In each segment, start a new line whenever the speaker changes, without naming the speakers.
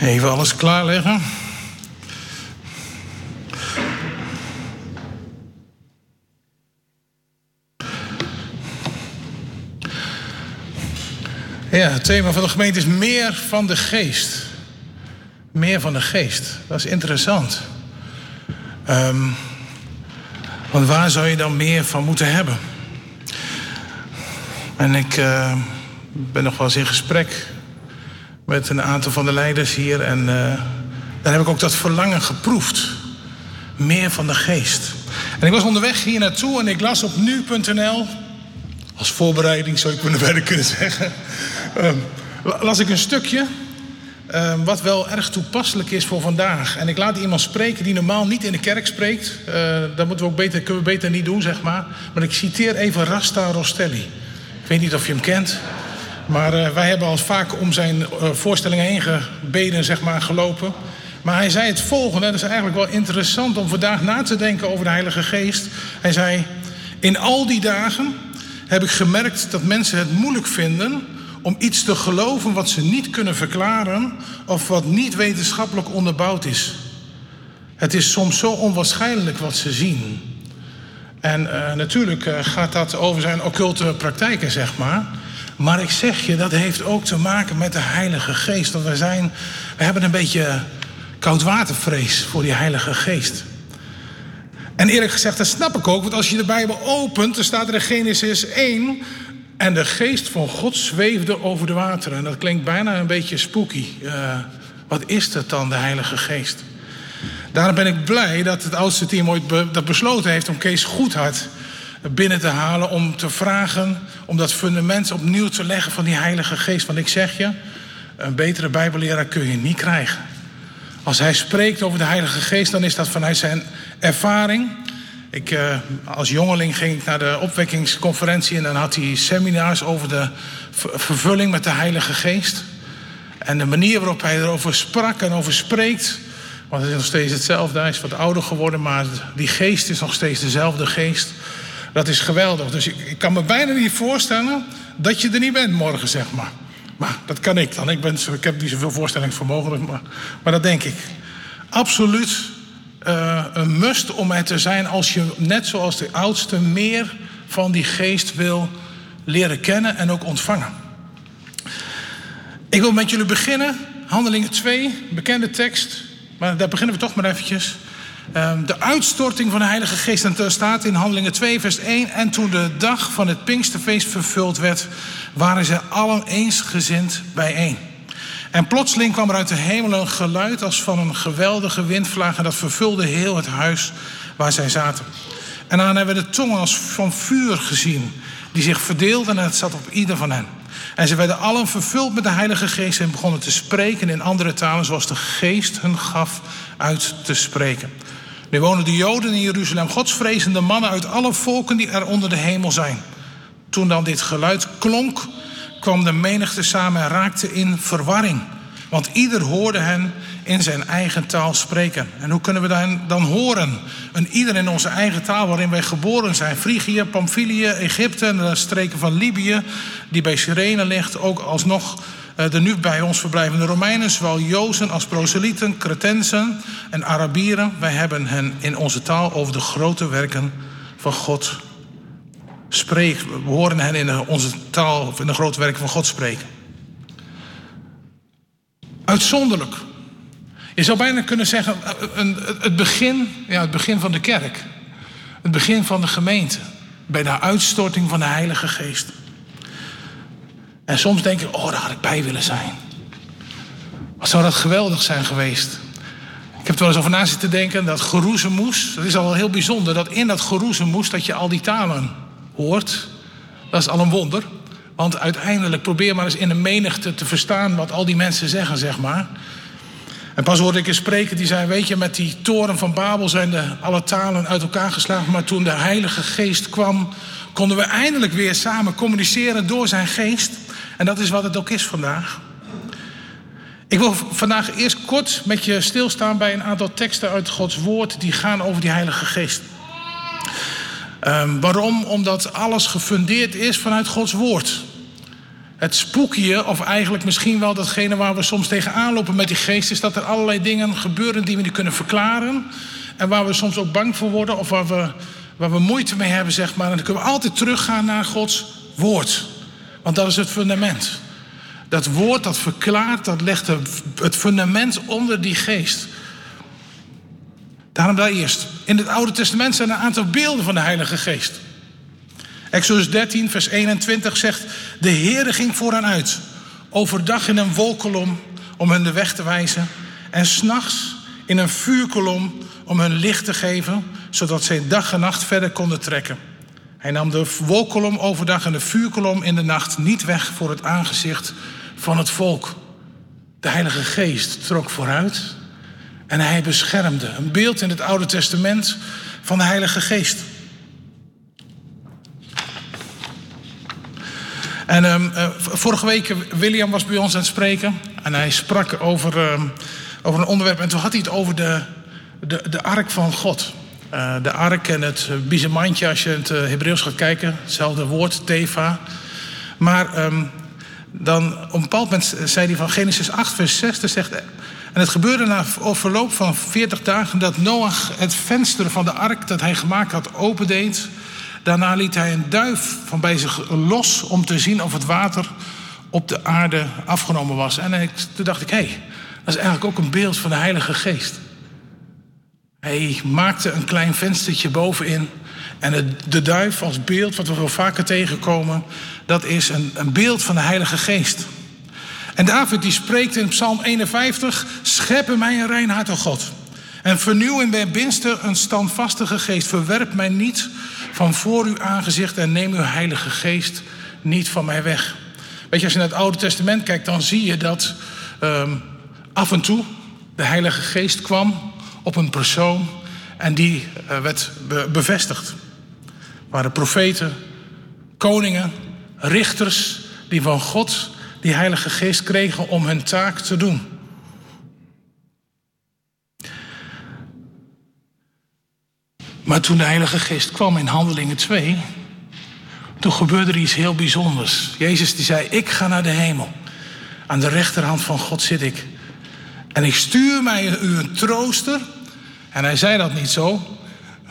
Even alles klaarleggen. Ja, het thema van de gemeente is meer van de geest. Meer van de geest. Dat is interessant. Um, want waar zou je dan meer van moeten hebben? En ik uh, ben nog wel eens in gesprek met een aantal van de leiders hier. En uh, daar heb ik ook dat verlangen geproefd. Meer van de geest. En ik was onderweg hier naartoe en ik las op nu.nl. Als voorbereiding zou ik kunnen verder kunnen zeggen. Uh, las ik een stukje. Uh, wat wel erg toepasselijk is voor vandaag. En ik laat iemand spreken die normaal niet in de kerk spreekt. Uh, dat moeten we ook beter, kunnen we beter niet doen, zeg maar. Maar ik citeer even Rasta Rostelli. Ik weet niet of je hem kent. Maar uh, wij hebben al vaak om zijn uh, voorstellingen heen gebeden, zeg maar, gelopen. Maar hij zei het volgende, dat is eigenlijk wel interessant om vandaag na te denken over de Heilige Geest. Hij zei, in al die dagen heb ik gemerkt dat mensen het moeilijk vinden om iets te geloven wat ze niet kunnen verklaren of wat niet wetenschappelijk onderbouwd is. Het is soms zo onwaarschijnlijk wat ze zien. En uh, natuurlijk gaat dat over zijn occulte praktijken, zeg maar. Maar ik zeg je, dat heeft ook te maken met de Heilige Geest. Want we, zijn, we hebben een beetje koudwatervrees voor die Heilige Geest. En eerlijk gezegd, dat snap ik ook. Want als je de Bijbel opent, dan staat er in Genesis 1... En de geest van God zweefde over de wateren. En dat klinkt bijna een beetje spooky. Uh, wat is dat dan, de Heilige Geest? Daarom ben ik blij dat het oudste team ooit dat besloten heeft om Kees Goedhart binnen te halen. Om te vragen om dat fundament opnieuw te leggen van die Heilige Geest. Want ik zeg je, een betere Bijbelleraar kun je niet krijgen. Als hij spreekt over de Heilige Geest, dan is dat vanuit zijn ervaring. Ik, uh, als jongeling ging ik naar de opwekkingsconferentie en dan had hij seminars over de vervulling met de Heilige Geest. En de manier waarop hij erover sprak en over spreekt, want het is nog steeds hetzelfde. Hij is wat ouder geworden, maar die geest is nog steeds dezelfde geest. Dat is geweldig. Dus ik, kan me bijna niet voorstellen dat je er niet bent morgen, zeg maar. Maar dat kan ik dan. Ik, ben, ik heb niet zoveel voorstellingsvermogen, maar, maar dat denk ik. Absoluut uh, een must om er te zijn als je, net zoals de oudste, meer van die geest wil leren kennen en ook ontvangen. Ik wil met jullie beginnen, Handelingen 2, bekende tekst, maar daar beginnen we toch maar eventjes. Um, de uitstorting van de Heilige Geest. En er staat in Handelingen 2, vers 1. En toen de dag van het Pinksterfeest vervuld werd, waren ze allen eensgezind bijeen. En plotseling kwam er uit de hemel een geluid als van een geweldige windvlaag. En dat vervulde heel het huis waar zij zaten. En dan hebben we de tongen als van vuur gezien, die zich verdeelden en het zat op ieder van hen. En ze werden allen vervuld met de Heilige Geest en begonnen te spreken in andere talen zoals de Geest hun gaf uit te spreken. Nu wonen de Joden in Jeruzalem, godsvrezende mannen uit alle volken die er onder de hemel zijn. Toen dan dit geluid klonk, kwam de menigte samen en raakte in verwarring. Want ieder hoorde hen in zijn eigen taal spreken. En hoe kunnen we dan, dan horen? Een ieder in onze eigen taal waarin wij geboren zijn. Frigië, Pamphylië, Egypte en de streken van Libië, die bij Cyrene ligt. Ook alsnog de nu bij ons verblijvende Romeinen, zowel Jozen als proselieten, Cretensen en Arabieren. Wij hebben hen in onze taal over de grote werken van God spreekt. We horen hen in onze taal in de grote werken van God spreken. Uitzonderlijk. Je zou bijna kunnen zeggen, het begin, ja, het begin van de kerk. Het begin van de gemeente. Bij de uitstorting van de Heilige Geest. En soms denk ik, oh, daar had ik bij willen zijn. Wat zou dat geweldig zijn geweest. Ik heb er wel eens over na zitten denken, dat geroezemoes, dat is al heel bijzonder, dat in dat geroezemoes dat je al die talen hoort. Dat is al een wonder. Want uiteindelijk probeer maar eens in een menigte te verstaan wat al die mensen zeggen, zeg maar. En pas hoorde ik een spreker die zei: Weet je, met die toren van Babel zijn de, alle talen uit elkaar geslagen. Maar toen de Heilige Geest kwam, konden we eindelijk weer samen communiceren door zijn geest. En dat is wat het ook is vandaag. Ik wil vandaag eerst kort met je stilstaan bij een aantal teksten uit Gods Woord die gaan over die Heilige Geest. Um, waarom? Omdat alles gefundeerd is vanuit Gods Woord. het spookje, of eigenlijk misschien wel datgene waar we soms tegenaan lopen met die geest, is dat er allerlei dingen gebeuren die we niet kunnen verklaren. En waar we soms ook bang voor worden, of waar we, waar we moeite mee hebben, zeg maar. En dan kunnen we altijd teruggaan naar Gods woord. Want dat is het fundament. Dat woord dat verklaart, dat legt het fundament onder die geest. Daarom daar eerst. In het Oude Testament zijn een aantal beelden van de Heilige Geest. Exodus 13, vers 21 zegt: De Heere ging voor hen uit, overdag in een wolkolom om hun de weg te wijzen, en s'nachts in een vuurkolom om hun licht te geven, zodat zij dag en nacht verder konden trekken. Hij nam de wolkolom overdag en de vuurkolom in de nacht niet weg voor het aangezicht van het volk. De Heilige Geest trok vooruit en hij beschermde. Een beeld in het Oude Testament van de Heilige Geest. En um, uh, vorige week, William was bij ons aan het spreken. En hij sprak over, um, over een onderwerp. En toen had hij het over de, de, de ark van God. Uh, de ark en het bizemantje, als je in het uh, Hebreeuws gaat kijken. Hetzelfde woord, teva. Maar um, dan op een bepaald moment zei hij van Genesis 8, vers 6. Zegt, en het gebeurde na verloop van 40 dagen dat Noach het venster van de ark dat hij gemaakt had opendeed. Daarna liet hij een duif van bij zich los om te zien of het water op de aarde afgenomen was. En toen dacht ik, hé, hey, dat is eigenlijk ook een beeld van de Heilige Geest. Hij maakte een klein venstertje bovenin. En het, de duif als beeld, wat we wel vaker tegenkomen, dat is een, een beeld van de Heilige Geest. En David die spreekt in Psalm 51, schep mij een rein hart, o God. En vernieuw in mijn binnenste een standvastige geest. Verwerp mij niet van voor uw aangezicht en neem uw heilige geest niet van mij weg. Weet je, als je naar het Oude Testament kijkt, dan zie je dat um, af en toe de Heilige Geest kwam op een persoon en die uh, werd be bevestigd. Er waren profeten, koningen, richters die van God die Heilige Geest kregen om hun taak te doen. Maar toen de Heilige Geest kwam in Handelingen 2, toen gebeurde er iets heel bijzonders. Jezus die zei, ik ga naar de hemel. Aan de rechterhand van God zit ik. En ik stuur mij u een trooster. En hij zei dat niet zo,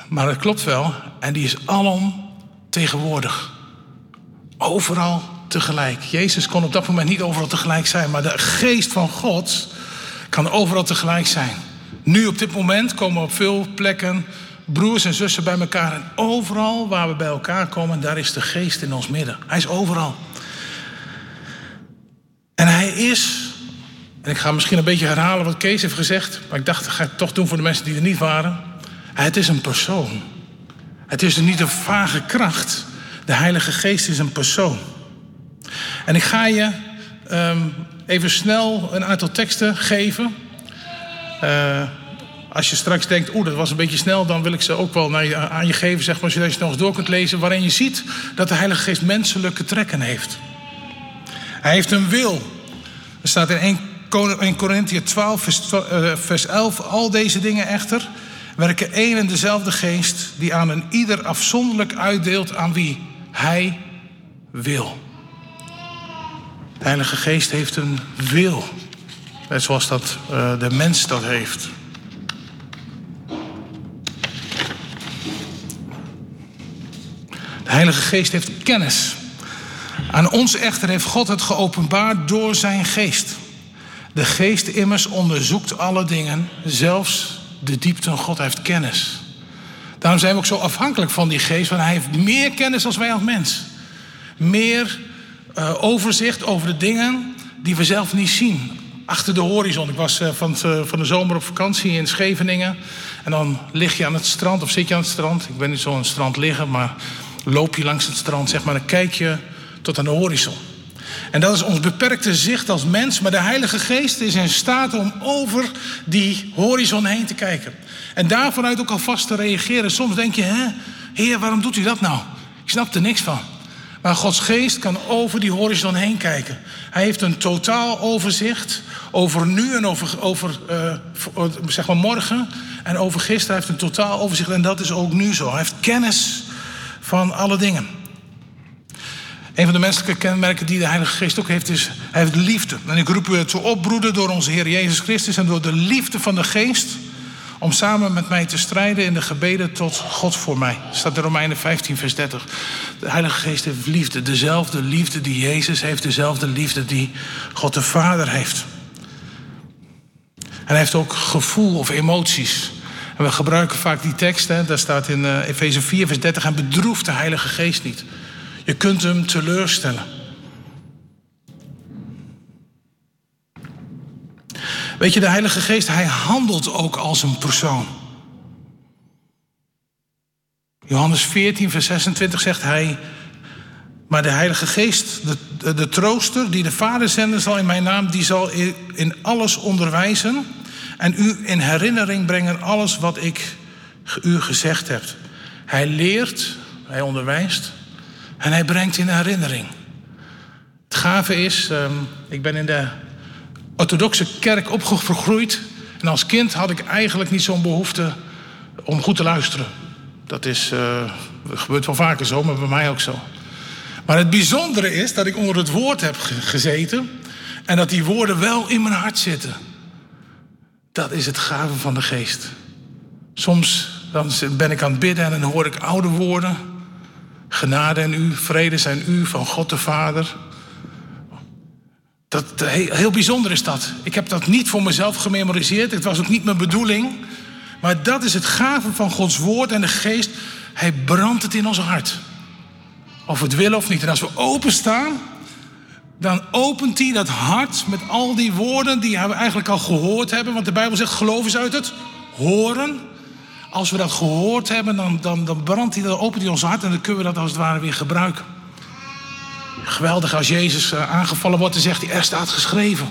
maar het klopt wel. En die is alom tegenwoordig. Overal tegelijk. Jezus kon op dat moment niet overal tegelijk zijn, maar de geest van God kan overal tegelijk zijn. Nu op dit moment komen op veel plekken broers en zussen bij elkaar. En overal waar we bij elkaar komen, daar is de geest in ons midden. Hij is overal. En hij is, en ik ga misschien een beetje herhalen wat Kees heeft gezegd, maar ik dacht dat ga ik toch doen voor de mensen die er niet waren. Het is een persoon. Het is niet een vage kracht. De Heilige Geest is een persoon. En ik ga je um, even snel een aantal teksten geven. Uh, als je straks denkt, oeh, dat was een beetje snel, dan wil ik ze ook wel naar aan je geven, zeg maar, zodat je nog eens door kunt lezen, waarin je ziet dat de Heilige Geest menselijke trekken heeft. Hij heeft een wil. Er staat in 1 Corinthië 12, vers, vers 11, al deze dingen echter werken één en dezelfde geest, die aan een ieder afzonderlijk uitdeelt aan wie hij wil. De Heilige Geest heeft een wil. Net zoals dat uh, de mens dat heeft. De Heilige Geest heeft kennis. Aan ons echter heeft God het geopenbaard door zijn geest. De geest immers onderzoekt alle dingen, zelfs de diepte van God heeft kennis. Daarom zijn we ook zo afhankelijk van die geest, want hij heeft meer kennis dan wij als mens. Meer uh, overzicht over de dingen die we zelf niet zien. Achter de horizon. Ik was uh, van, uh, van de zomer op vakantie in Scheveningen. En dan lig je aan het strand, of zit je aan het strand. Ik ben niet zo aan het strand liggen, maar loop je langs het strand, zeg maar, dan kijk je tot aan de horizon. En dat is ons beperkte zicht als mens, maar de Heilige Geest is in staat om over die horizon heen te kijken. En daar vanuit ook alvast te reageren. Soms denk je, hè, Heer, waarom doet u dat nou? Ik snap er niks van. Maar Gods geest kan over die horizon heen kijken. Hij heeft een totaal overzicht over nu en over, over uh, zeg maar morgen. En over gisteren hij heeft een totaal overzicht. En dat is ook nu zo. Hij heeft kennis van alle dingen. Een van de menselijke kenmerken die de Heilige Geest ook heeft, is hij heeft liefde. En ik roep u het op, broeder, door onze Heer Jezus Christus en door de liefde van de Geest, om samen met mij te strijden in de gebeden tot God voor mij. Staat in Romeinen 15, vers 30. De Heilige Geest heeft liefde, dezelfde liefde die Jezus heeft, dezelfde liefde die God de Vader heeft. En hij heeft ook gevoel of emoties. En we gebruiken vaak die tekst, hè, daar staat in uh, Efeze 4, vers 30, en bedroeft de Heilige Geest niet. Je kunt hem teleurstellen. Weet je, de Heilige Geest, hij handelt ook als een persoon. Johannes 14, vers 26 zegt hij. Maar de Heilige Geest, de, de, trooster die de Vader zenden zal in mijn naam, die zal in alles onderwijzen en u in herinnering brengen alles wat ik u gezegd heb. Hij leert, hij onderwijst en hij brengt in herinnering. Het gave is, um, ik ben in de orthodoxe kerk opgegroeid. En als kind had ik eigenlijk niet zo'n behoefte om goed te luisteren. Dat is, uh, gebeurt wel vaker zo, maar bij mij ook zo. Maar het bijzondere is dat ik onder het woord heb gezeten en dat die woorden wel in mijn hart zitten. Dat is het gave van de geest. Soms dan ben ik aan het bidden en dan hoor ik oude woorden. Genade en u, vrede zijn u van God de Vader. Dat, heel bijzonder is dat. Ik heb dat niet voor mezelf gememoriseerd. Het was ook niet mijn bedoeling. Maar dat is het gave van Gods woord en de geest. Hij brandt het in ons hart. Of we het willen of niet. En als we openstaan, dan opent hij dat hart met al die woorden die we eigenlijk al gehoord hebben. Want de Bijbel zegt: geloof is uit het horen. Als we dat gehoord hebben, dan, dan, dan brandt hij, dan opent hij ons hart en dan kunnen we dat als het ware weer gebruiken. Geweldig als Jezus eh, aangevallen wordt, dan zegt hij: er staat geschreven.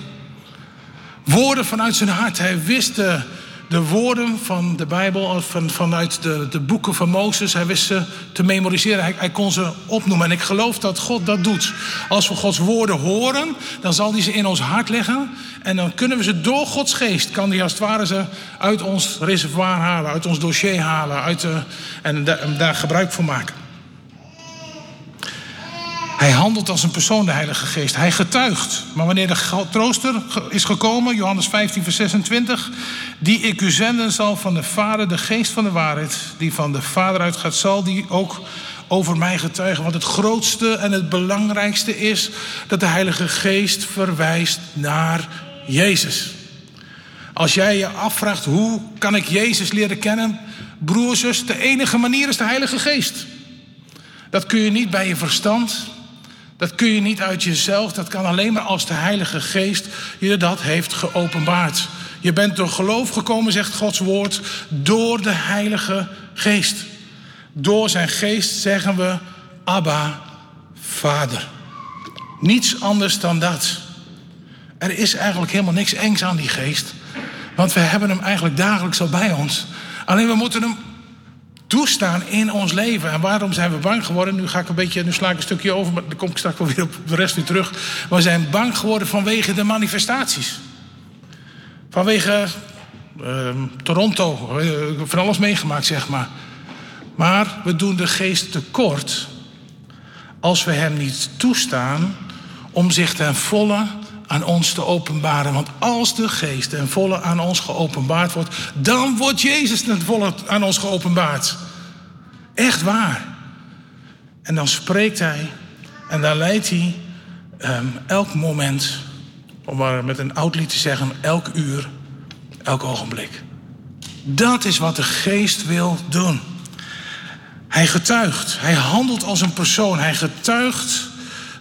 Woorden vanuit zijn hart. Hij wist de, de woorden van de Bijbel, van, vanuit de, de boeken van Mozes. Hij wist ze te memoriseren. Hij, kon ze opnoemen. En ik geloof dat God dat doet. Als we Gods woorden horen, dan zal hij ze in ons hart leggen. En dan kunnen we ze door Gods geest, kan hij als het ware ze uit ons reservoir halen, uit ons dossier halen. Uit de, en daar gebruik van maken. Hij handelt als een persoon, de Heilige Geest. Hij getuigt. Maar wanneer de trooster is gekomen, Johannes 15, vers 26, die ik u zenden zal van de Vader, de Geest van de waarheid, die van de Vader uitgaat, zal die ook over mij getuigen. Want het grootste en het belangrijkste is dat de Heilige Geest verwijst naar Jezus. Als jij je afvraagt hoe kan ik Jezus leren kennen, broers, de enige manier is de Heilige Geest. Dat kun je niet bij je verstand, dat kun je niet uit jezelf. Dat kan alleen maar als de Heilige Geest je dat heeft geopenbaard. Je bent door geloof gekomen, zegt Gods woord, door de Heilige Geest. Door zijn geest zeggen we Abba, Vader. Niets anders dan dat. Er is eigenlijk helemaal niks engs aan die geest. Want we hebben hem eigenlijk dagelijks al bij ons. Alleen we moeten hem toestaan in ons leven. En waarom zijn we bang geworden? Nu ga ik een beetje, nu sla ik een stukje over, maar dan kom ik straks wel weer op de rest weer terug. We zijn bang geworden vanwege de manifestaties. Vanwege uh, Toronto, uh, van alles meegemaakt, zeg maar. Maar we doen de geest tekort als we hem niet toestaan om zich ten volle aan ons te openbaren. Want als de geest ten volle aan ons geopenbaard wordt, dan wordt Jezus ten volle aan ons geopenbaard. Echt waar. En dan spreekt hij en dan leidt hij um, elk moment, om maar met een oud lied te zeggen, elk uur, elk ogenblik. Dat is wat de geest wil doen. Hij getuigt, hij handelt als een persoon, hij getuigt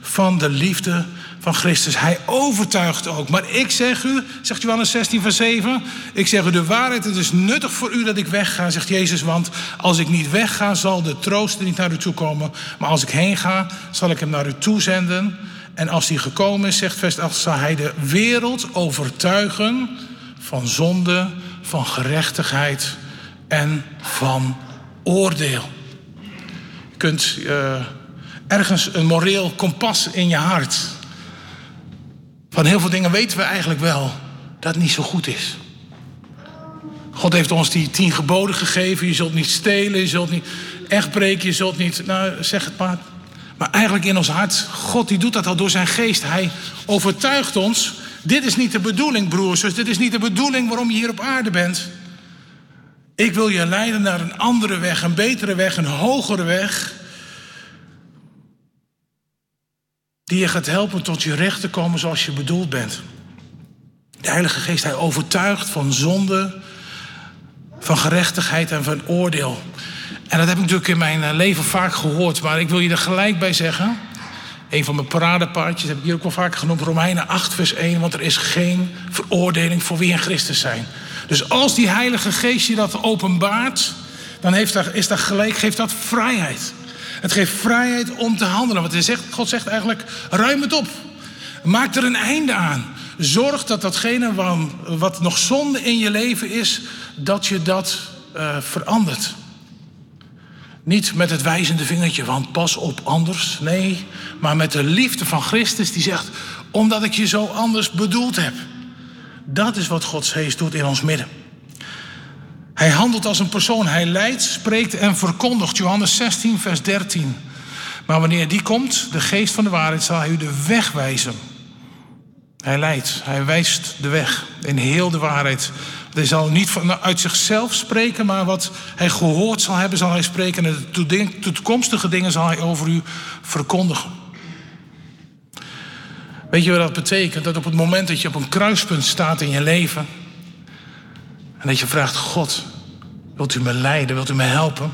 van de liefde van Christus. Hij overtuigt ook. Maar ik zeg u, zegt Johannes 16, vers 7. Ik zeg u de waarheid, het is nuttig voor u dat ik wegga, zegt Jezus. Want als ik niet wegga, zal de trooster niet naar u toe komen. Maar als ik heen ga, zal ik hem naar u toe zenden. En als hij gekomen is, zegt vers 8, zal hij de wereld overtuigen van zonde, van gerechtigheid en van oordeel. Je kunt uh, ergens een moreel kompas in je hart van heel veel dingen weten we eigenlijk wel dat het niet zo goed is. God heeft ons die tien geboden gegeven. Je zult niet stelen, je zult niet echt breken, je zult niet. Nou, zeg het maar. Maar eigenlijk in ons hart, God die doet dat al door zijn geest. Hij overtuigt ons, dit is niet de bedoeling broers, dus dit is niet de bedoeling waarom je hier op aarde bent. Ik wil je leiden naar een andere weg, een betere weg, een hogere weg. Die je gaat helpen tot je recht te komen zoals je bedoeld bent. De Heilige Geest, hij overtuigt van zonde, van gerechtigheid en van oordeel. En dat heb ik natuurlijk in mijn eh, leven vaak gehoord, maar ik wil je er gelijk bij zeggen. Een van mijn paradepaardjes heb ik hier ook wel vaak genoemd, Romeinen 8, vers 1. Want er is geen veroordeling voor wie in Christus zijn. Dus als die Heilige Geest je dat openbaart, dan heeft dat, is dat gelijk, geeft dat vrijheid. Het geeft vrijheid om te handelen. Want zegt, God zegt eigenlijk, ruim het op. Maak er een einde aan. Zorg dat datgene wat nog zonde in je leven is, dat je dat uh, verandert. Niet met het wijzende vingertje, want pas op anders. Nee, maar met de liefde van Christus die zegt, omdat ik je zo anders bedoeld heb. Dat is wat Gods geest doet in ons midden. Hij handelt als een persoon. Hij leidt, spreekt en verkondigt. Johannes 16, vers 13. Maar wanneer die komt, de geest van de waarheid, zal hij u de weg wijzen. Hij leidt, hij wijst de weg in heel de waarheid. Hij zal niet uit zichzelf spreken, maar wat hij gehoord zal hebben, zal hij spreken. En de toekomstige dingen zal hij over u verkondigen. Weet je wat dat betekent? Dat op het moment dat je op een kruispunt staat in je leven. En dat je vraagt: God, wilt u me leiden? Wilt u me helpen?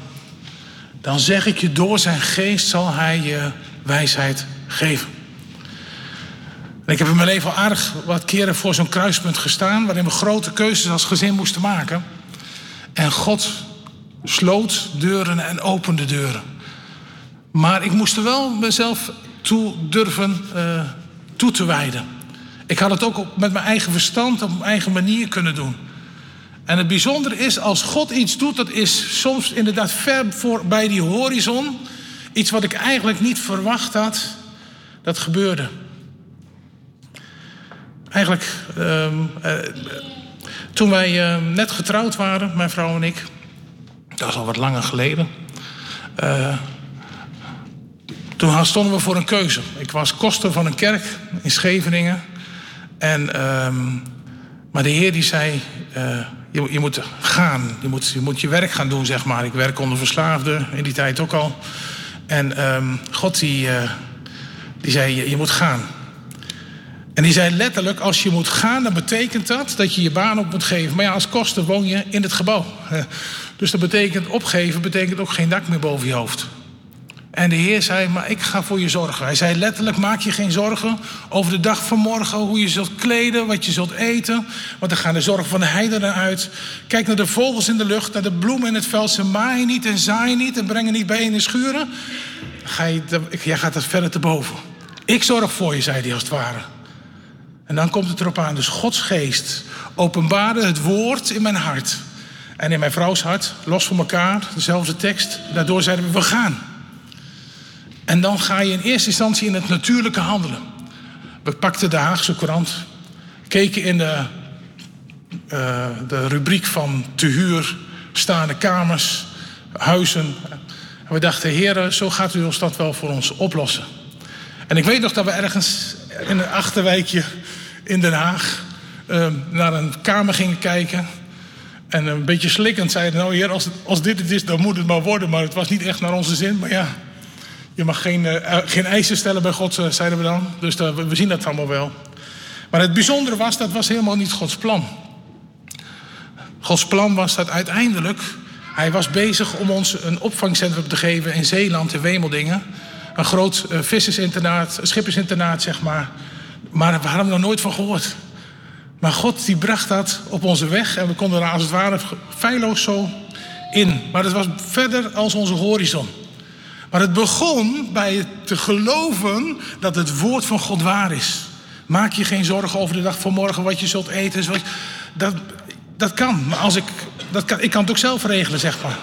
Dan zeg ik je, door zijn geest zal hij je wijsheid geven. En ik heb in mijn leven al aardig wat keren voor zo'n kruispunt gestaan. waarin we grote keuzes als gezin moesten maken. En God sloot deuren en opende deuren. Maar ik moest er wel mezelf toe durven uh, toe te wijden. Ik had het ook met mijn eigen verstand op mijn eigen manier kunnen doen. En het bijzondere is, als God iets doet, dat is soms inderdaad ver voor bij die horizon. Iets wat ik eigenlijk niet verwacht had, dat gebeurde. Eigenlijk, uh, uh, toen wij uh, net getrouwd waren, mijn vrouw en ik, dat is al wat langer geleden. Eh, toen stonden we voor een keuze. Ik was koster van een kerk in Scheveningen. En, ehm, maar de Heer die zei: uh, je, je, moet gaan. Je moet, je moet je werk gaan doen, zeg maar. Ik werk onder verslaafden in die tijd ook al. En um, God die, uh, die zei: je, je moet gaan. En die zei letterlijk: als je moet gaan, dan betekent dat dat je je baan op moet geven. Maar ja, als koster woon je in het gebouw. Dus dat betekent opgeven, betekent ook geen dak meer boven je hoofd. En de Heer zei, maar ik ga voor je zorgen. Hij zei letterlijk, maak je geen zorgen over de dag van morgen, hoe je zult kleden, wat je zult eten. Want dan gaan de zorgen van de heidenen uit. Kijk naar de vogels in de lucht, naar de bloemen in het veld. Ze maaien niet en zaaien niet en brengen niet bijeen in schuren. Ga je, jij gaat dat verder te boven. Ik zorg voor je, zei hij als het ware. En dan komt het erop aan. Dus Gods geest openbaarde het woord in mijn hart. En in mijn vrouws hart, los van elkaar, dezelfde tekst. Daardoor zeiden we, we gaan. En dan ga je in eerste instantie in het natuurlijke handelen. We pakten de Haagse Courant, keken in de, uh, de rubriek van te huur staande kamers, huizen. En we dachten, heren, zo gaat u ons dat wel voor ons oplossen. En ik weet nog dat we ergens in een achterwijkje in Den Haag uh, naar een kamer gingen kijken. En een beetje slikkend zeiden, nou heer, als, als dit het is, dan moet het maar worden. Maar het was niet echt naar onze zin, maar ja... Je mag geen, uh, geen eisen stellen bij God, uh, zeiden we dan. Dus we zien dat allemaal wel. Maar het bijzondere was, dat was helemaal niet Gods plan. Gods plan was dat uiteindelijk... Hij was bezig om ons een opvangcentrum te geven in Zeeland, in Wemeldingen. Een groot vissersinternaat, schippersinternaat, zeg maar. Maar we hadden er nog nooit van gehoord. Maar God die bracht dat op onze weg en we konden er als het ware feilloos zo in. Maar het was verder als onze horizon. Maar het begon bij te geloven dat het woord van God waar is. Maak je geen zorgen over de dag van morgen, wat je zult eten. Dat, dat kan. Maar als ik, dat kan, ik kan het ook zelf regelen, zeg maar.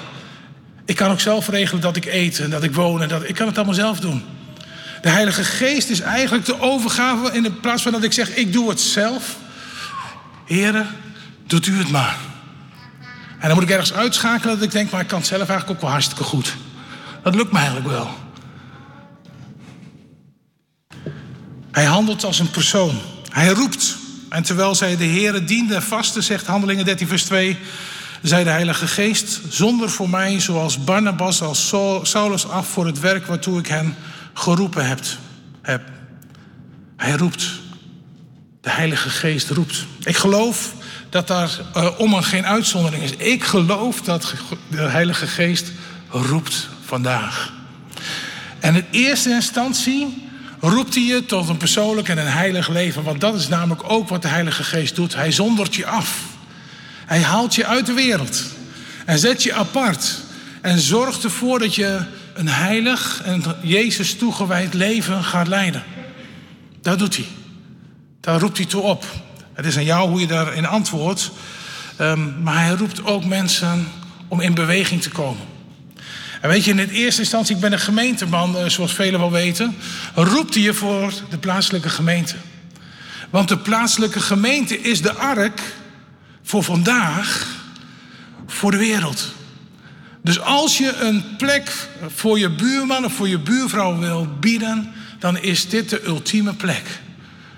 Ik kan ook zelf regelen dat ik eet en dat ik woon. En dat, ik kan het allemaal zelf doen. De Heilige Geest is eigenlijk de overgave in plaats van dat ik zeg, ik doe het zelf. Heren, doet u het maar. En dan moet ik ergens uitschakelen dat ik denk, maar ik kan het zelf eigenlijk ook wel hartstikke goed. Dat lukt me eigenlijk wel. Hij handelt als een persoon. Hij roept. En terwijl zij de Heere diende vasten, zegt Handelingen 13 vers 2... zei de Heilige Geest, zonder voor mij zoals Barnabas als Saulus af... voor het werk waartoe ik hen geroepen heb. Hij roept. De Heilige Geest roept. Ik geloof dat daar uh, om en geen uitzondering is. Ik geloof dat de Heilige Geest roept vandaag. En in eerste instantie roept hij je tot een persoonlijk en een heilig leven. Want dat is namelijk ook wat de Heilige Geest doet. Hij zondert je af. Hij haalt je uit de wereld. En zet je apart. En zorgt ervoor dat je een heilig en Jezus toegewijd leven gaat leiden. Dat doet hij. Daar roept hij toe op. Het is aan jou hoe je daarin antwoordt. Um, maar hij roept ook mensen om in beweging te komen. Weet je, in de eerste instantie, ik ben een gemeenteman, eh, zoals velen wel weten, roept hij je voor de plaatselijke gemeente. Want de plaatselijke gemeente is de ark voor vandaag, voor de wereld. Dus als je een plek voor je buurman of voor je buurvrouw wil bieden, dan is dit de ultieme plek.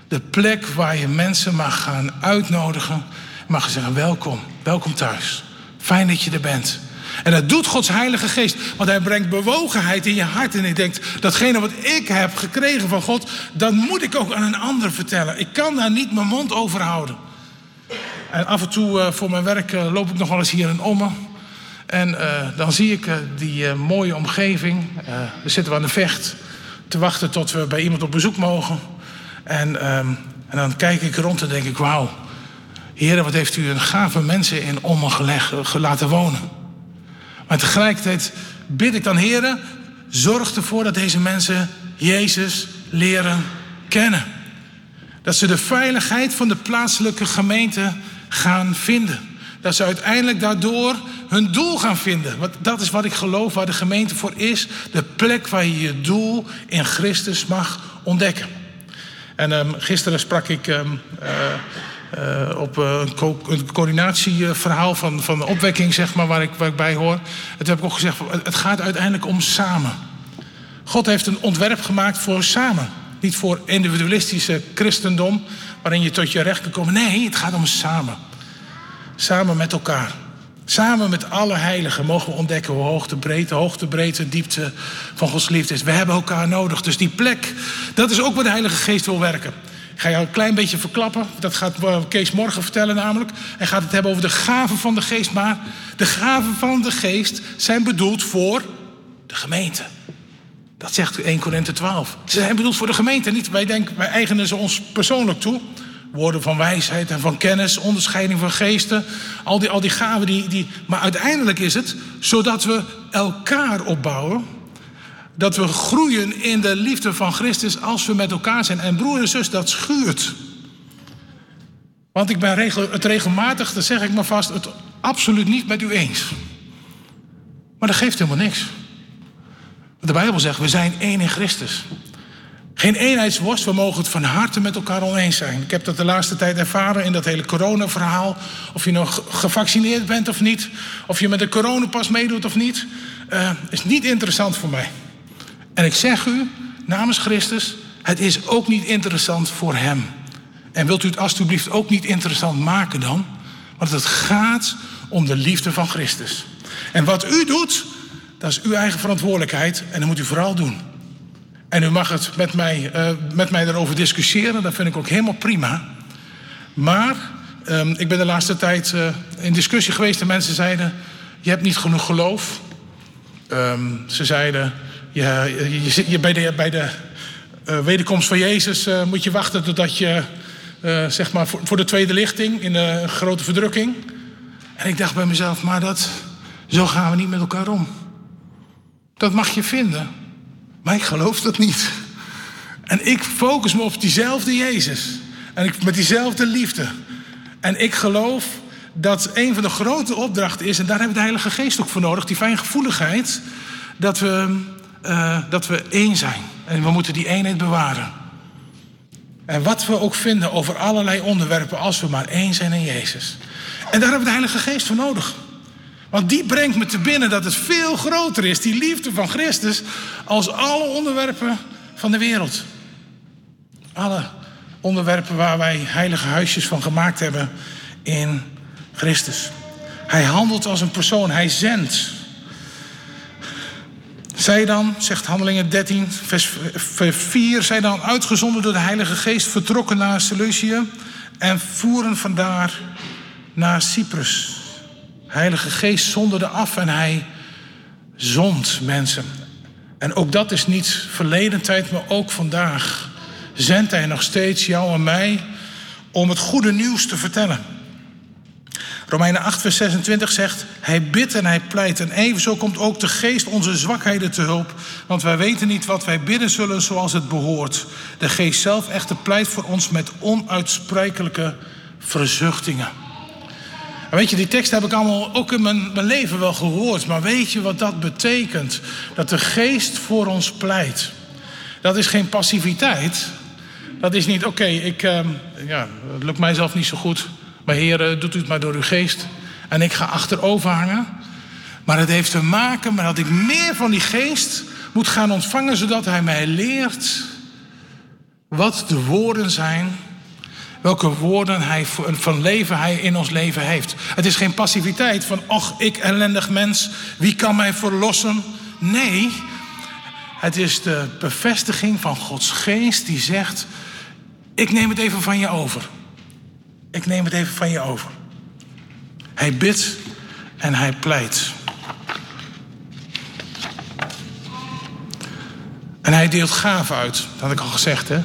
De plek waar je mensen mag gaan uitnodigen, mag zeggen welkom, welkom thuis. Fijn dat je er bent. En dat doet Gods Heilige Geest. Want Hij brengt bewogenheid in je hart. En je denkt, datgene wat ik heb gekregen van God, dat moet ik ook aan een ander vertellen. Ik kan daar niet mijn mond over houden. En af en toe uh, voor mijn werk uh, loop ik nog wel eens hier in Ommen. En uh, dan zie ik die mooie omgeving. we zitten aan de vecht te wachten tot we bij iemand op bezoek mogen. En, um, en dan kijk ik rond en denk ik, wauw. Heren, wat heeft u een gave mensen in Ommen gelegd, laten wonen. Maar tegelijkertijd bid ik dan, heren, zorg ervoor dat deze mensen Jezus leren kennen. Dat ze de veiligheid van de plaatselijke gemeente gaan vinden. Dat ze uiteindelijk daardoor hun doel gaan vinden. Want dat is wat ik geloof waar de gemeente voor is. De plek waar je je doel in Christus mag ontdekken. En um, gisteren sprak ik um, uh, uh, op uh, een, co coördinatieverhaal van, van opwekking, zeg maar, waar ik, waar ik bij hoor. Toen heb ik ook gezegd, het gaat uiteindelijk om samen. God heeft een ontwerp gemaakt voor samen. Niet voor individualistische christendom, waarin je tot je recht kan komen. Nee, het gaat om samen. Samen met elkaar. Samen met alle heiligen mogen we ontdekken hoe hoog de breedte, hoogte, breedte, diepte van Gods liefde is. We hebben elkaar nodig. Dus die plek, dat is ook waar de Heilige Geest wil werken. Ik ga jou een klein beetje verklappen. Dat gaat Kees morgen vertellen namelijk. Hij gaat het hebben over de gaven van de geest. Maar de gaven van de geest zijn bedoeld voor de gemeente. Dat zegt 1 Korinthe 12. Ze zijn bedoeld voor de gemeente. Niet, wij, denken, wij eigenen ze ons persoonlijk toe. Woorden van wijsheid en van kennis, onderscheiding van geesten. Al die, al die gaven. Die, die, maar uiteindelijk is het zodat we elkaar opbouwen dat we groeien in de liefde van Christus als we met elkaar zijn. En broer en zus, dat schuurt. Want ik ben regel, het regelmatig, dat zeg ik maar vast, het absoluut niet met u eens. Maar dat geeft helemaal niks. De Bijbel zegt, we zijn één in Christus. Geen eenheidsworst, we mogen het van harte met elkaar oneens zijn. Ik heb dat de laatste tijd ervaren in dat hele corona-verhaal. Of je nog gevaccineerd bent of niet. Of je met de coronapas meedoet of niet. Uh, is niet interessant voor mij. En ik zeg u namens Christus, het is ook niet interessant voor Hem. En wilt u het alstublieft ook niet interessant maken dan? Want het gaat om de liefde van Christus. En wat u doet, dat is uw eigen verantwoordelijkheid en dat moet u vooral doen. En u mag het met mij, uh, met mij erover discussiëren, dat vind ik ook helemaal prima. Maar um, ik ben de laatste tijd uh, in discussie geweest en mensen zeiden: Je hebt niet genoeg geloof. Um, ze zeiden: je, je, je, bij de, bij de uh, wederkomst van Jezus uh, moet je wachten totdat je, uh, zeg maar, voor, voor, de tweede lichting in de grote verdrukking. En ik dacht bij mezelf, maar dat, zo gaan we niet met elkaar om. Dat mag je vinden, maar ik geloof dat niet. En ik focus me op diezelfde Jezus. En ik, met diezelfde liefde. En ik geloof dat een van de grote opdrachten is, en daar hebben we de Heilige Geest ook voor nodig, die fijngevoeligheid, dat we uh, dat we één zijn. En we moeten die eenheid bewaren. En wat we ook vinden over allerlei onderwerpen, als we maar één zijn in Jezus. En daar hebben we de Heilige Geest voor nodig. Want die brengt me te binnen dat het veel groter is, die liefde van Christus, als alle onderwerpen van de wereld. Alle onderwerpen waar wij heilige huisjes van gemaakt hebben in Christus. Hij handelt als een persoon, hij zendt. Zij dan, zegt Handelingen 13, vers 4, zij dan uitgezonden door de Heilige Geest, vertrokken naar Seleucië en voeren vandaar naar Cyprus. Heilige Geest zonderde af en hij zond mensen. En ook dat is niet verleden tijd, maar ook vandaag zendt hij nog steeds jou en mij om het goede nieuws te vertellen. Romeinen 8, vers 26 zegt: Hij bidt en hij pleit. En evenzo komt ook de geest onze zwakheden te hulp. Want wij weten niet wat wij bidden zullen zoals het behoort. De geest zelf echter pleit voor ons met onuitsprekelijke verzuchtingen. En weet je, die tekst heb ik allemaal ook in mijn, mijn leven wel gehoord. Maar weet je wat dat betekent? Dat de geest voor ons pleit. Dat is geen passiviteit. Dat is niet, oké, ik, uh, ja, het lukt mij zelf niet zo goed. Maar Heer, doet u het maar door uw geest. En ik ga achterover hangen. Maar het heeft te maken met dat ik meer van die geest moet gaan ontvangen, zodat Hij mij leert wat de woorden zijn. Welke woorden hij van leven hij in ons leven heeft. Het is geen passiviteit van, och, ik ellendig mens, wie kan mij verlossen? Nee, het is de bevestiging van Gods geest die zegt, ik neem het even van je over. Ik neem het even van je over. Hij bidt en hij pleit. En hij deelt gaven uit, dat had ik al gezegd. Hè?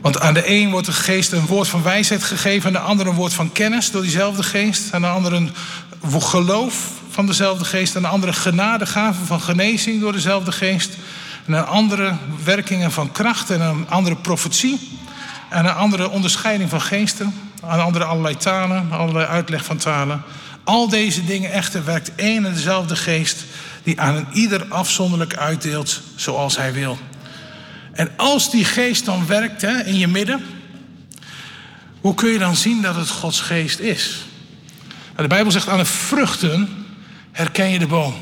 Want aan de een wordt de geest een woord van wijsheid gegeven, aan de andere een woord van kennis door diezelfde geest, aan de andere een geloof van dezelfde geest, aan de andere genadegaven van genezing door dezelfde geest, en een andere werkingen van kracht en een andere profetie, en een andere onderscheiding van geesten, aan andere allerlei talen, allerlei uitleg van talen. Al deze dingen echter werkt één en dezelfde geest die aan een ieder afzonderlijk uitdeelt zoals hij wil. En als die geest dan werkt in je midden, hoe kun je dan zien dat het Gods geest is? Nou, de Bijbel zegt aan de vruchten herken je de boom.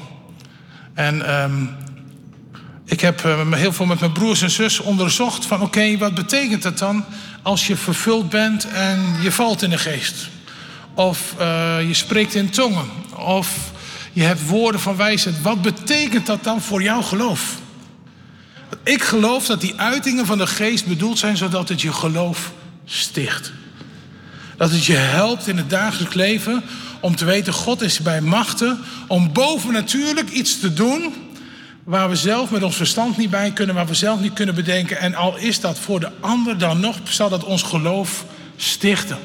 En um, ik heb uh, heel veel met mijn broers en zus onderzocht van oké, wat betekent dat dan als je vervuld bent en je valt in de geest? Of uh, je spreekt in tongen? Of je hebt woorden van wijsheid. Wat betekent dat dan voor jouw geloof? Ik geloof dat die uitingen van de geest bedoeld zijn zodat het je geloof sticht. Dat het je helpt in het dagelijks leven om te weten, God is bij machten om bovennatuurlijk iets te doen waar we zelf met ons verstand niet bij kunnen, waar we zelf niet kunnen bedenken. En al is dat voor de ander, dan nog zal dat ons geloof stichten.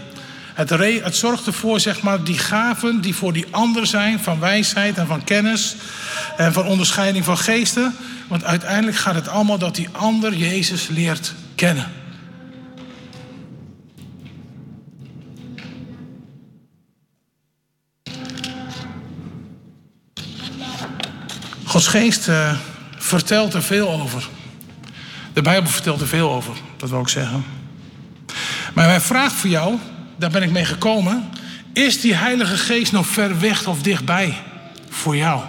Het, het zorgt ervoor, zeg maar, die gaven die voor die ander zijn, van wijsheid en van kennis en van onderscheiding van geesten. Want uiteindelijk gaat het allemaal dat die ander Jezus leert kennen. Gods geest uh, vertelt er veel over. De Bijbel vertelt er veel over, dat wil ik zeggen. Maar mijn vraag voor jou, daar ben ik mee gekomen. Is die Heilige Geest nog ver weg of dichtbij voor jou?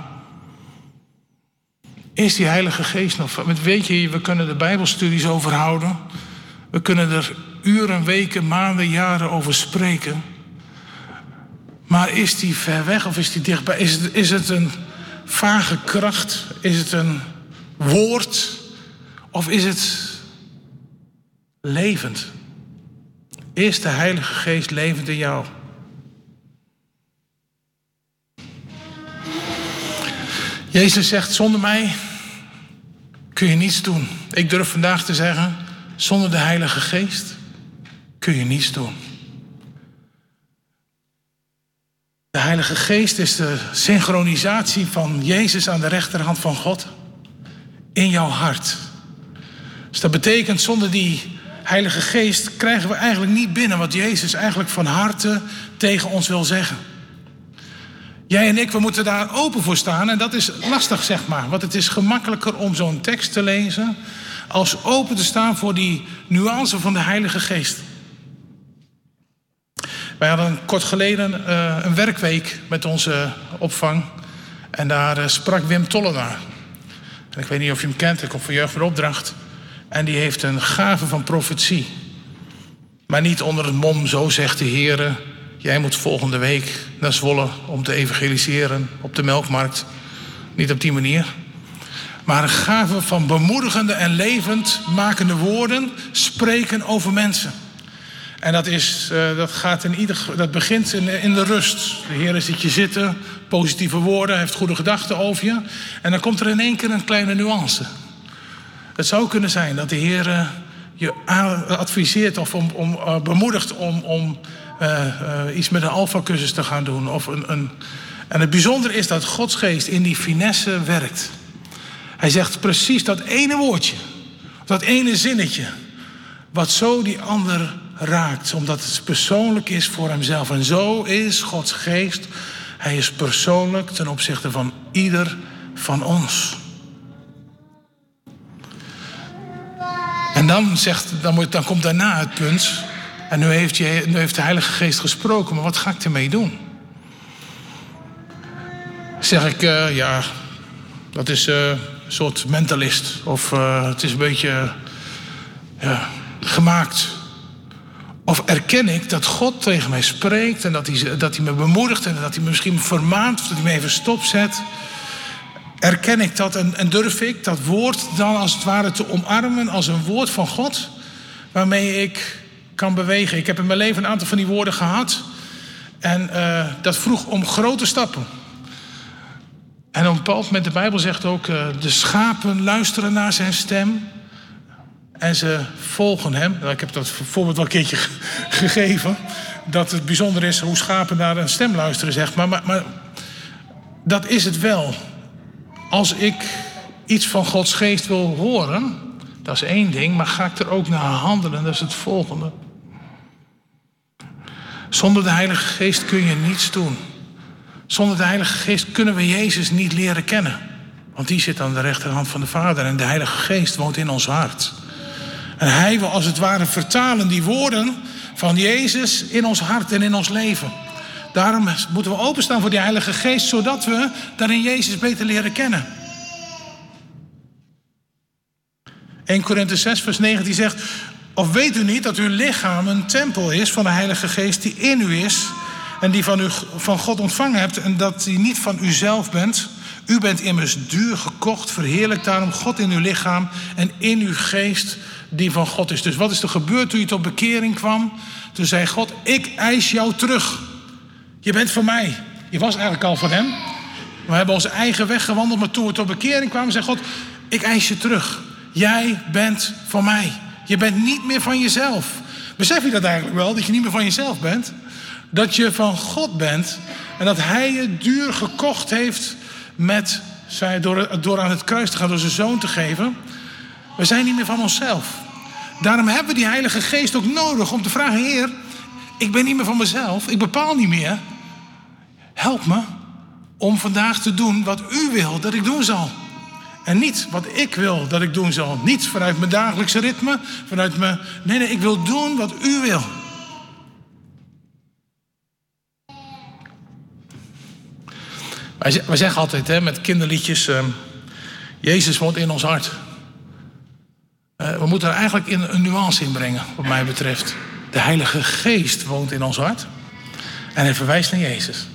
Is die Heilige Geest nog. Weet je, we kunnen er Bijbelstudies over houden. We kunnen er uren, weken, maanden, jaren over spreken. Maar is die ver weg of is die dichtbij? Is het, is het een vage kracht? Is het een woord? Of is het levend? Is de Heilige Geest levend in jou? Jezus zegt, zonder mij kun je niets doen. Ik durf vandaag te zeggen, zonder de Heilige Geest kun je niets doen. De Heilige Geest is de synchronisatie van Jezus aan de rechterhand van God in jouw hart. Dus dat betekent, zonder die Heilige Geest krijgen we eigenlijk niet binnen wat Jezus eigenlijk van harte tegen ons wil zeggen. Jij en ik, we moeten daar open voor staan. En dat is lastig, zeg maar. Want het is gemakkelijker om zo'n tekst te lezen. als open te staan voor die nuance van de Heilige Geest. Wij hadden kort geleden uh, een werkweek met onze opvang. En daar uh, sprak Wim Tollenaar. En ik weet niet of je hem kent, ik kom van Jeugd voor Opdracht. En die heeft een gave van profetie. Maar niet onder het mom, zo zegt de Heer. Jij moet volgende week naar Zwolle om te evangeliseren op de melkmarkt. Niet op die manier. Maar een gave van bemoedigende en levend makende woorden spreken over mensen. En dat, is, uh, dat, gaat in ieder, dat begint in, in de rust. De Heer ziet je zitten, positieve woorden, heeft goede gedachten over je. En dan komt er in één keer een kleine nuance. Het zou kunnen zijn dat de Heer uh, je adviseert of om, om, uh, bemoedigt om, om iets met een alfa-cursus te gaan doen. Of een, een... En het bijzondere is dat Gods geest in die finesse werkt. Hij zegt precies dat ene woordje, dat ene zinnetje, wat zo die ander raakt, omdat het persoonlijk is voor hemzelf. En zo is Gods geest. Hij is persoonlijk ten opzichte van ieder van ons. En dan, zegt, dan, moet, dan komt daarna het punt. En nu heeft, je, nu heeft de Heilige Geest gesproken, maar wat ga ik ermee doen? Zeg ik, uh, ja, dat is uh, een soort mentalist. Of uh, het is een beetje gemaakt. Of erken ik dat God tegen mij spreekt en dat hij, dat hij me bemoedigt en dat hij me misschien vermaant of dat hij me even stopzet? Erken ik dat en, durf ik dat woord dan als het ware te omarmen als een woord van God waarmee ik kan bewegen? Ik heb in mijn leven een aantal van die woorden gehad en uh, dat vroeg om grote stappen. En op een bepaald moment, de Bijbel zegt ook, uh, de schapen luisteren naar zijn stem. En ze volgen hem. Ik heb dat voorbeeld wel een keertje gegeven. Dat het bijzonder is hoe schapen naar een stem luisteren, zeg maar. maar. Maar dat is het wel. Als ik iets van Gods geest wil horen, dat is één ding. Maar ga ik er ook naar handelen, dat is het volgende. Zonder de Heilige Geest kun je niets doen. Zonder de Heilige Geest kunnen we Jezus niet leren kennen. Want die zit aan de rechterhand van de Vader en de Heilige Geest woont in ons hart. En hij wil als het ware vertalen die woorden van Jezus in ons hart en in ons leven. Daarom moeten we openstaan voor die Heilige Geest, zodat we daarin Jezus beter leren kennen. 1 Korinthe 6, vers 19 zegt: Of weet u niet dat uw lichaam een tempel is van de Heilige Geest die in u is en die van, u, van God ontvangen hebt en dat die niet van uzelf bent? U bent immers duur gekocht, verheerlijk daarom God in uw lichaam en in uw geest die van God is. Dus wat is er gebeurd toen je tot bekering kwam? Toen zei God, ik eis jou terug. Je bent van mij. Je was eigenlijk al van hem. We hebben onze eigen weg gewandeld, maar toen we tot bekering kwamen, zei God, ik eis je terug. Jij bent van mij. Je bent niet meer van jezelf. Besef je dat eigenlijk wel, dat je niet meer van jezelf bent? Dat je van God bent en dat Hij je duur gekocht heeft met, door, door aan het kruis te gaan, door zijn zoon te geven. We zijn niet meer van onszelf. Daarom hebben we die Heilige Geest ook nodig om te vragen: Heer, ik ben niet meer van mezelf, ik bepaal niet meer. Help me om vandaag te doen wat u wil dat ik doen zal. En niet wat ik wil dat ik doen zal. Niet vanuit mijn dagelijkse ritme, vanuit mijn. Nee, nee, ik wil doen wat u wil. Wij zeggen altijd hè, met kinderliedjes: uh, Jezus woont in ons hart. Uh, we moeten er eigenlijk een nuance in brengen, wat mij betreft. De Heilige Geest woont in ons hart. En hij verwijst naar Jezus.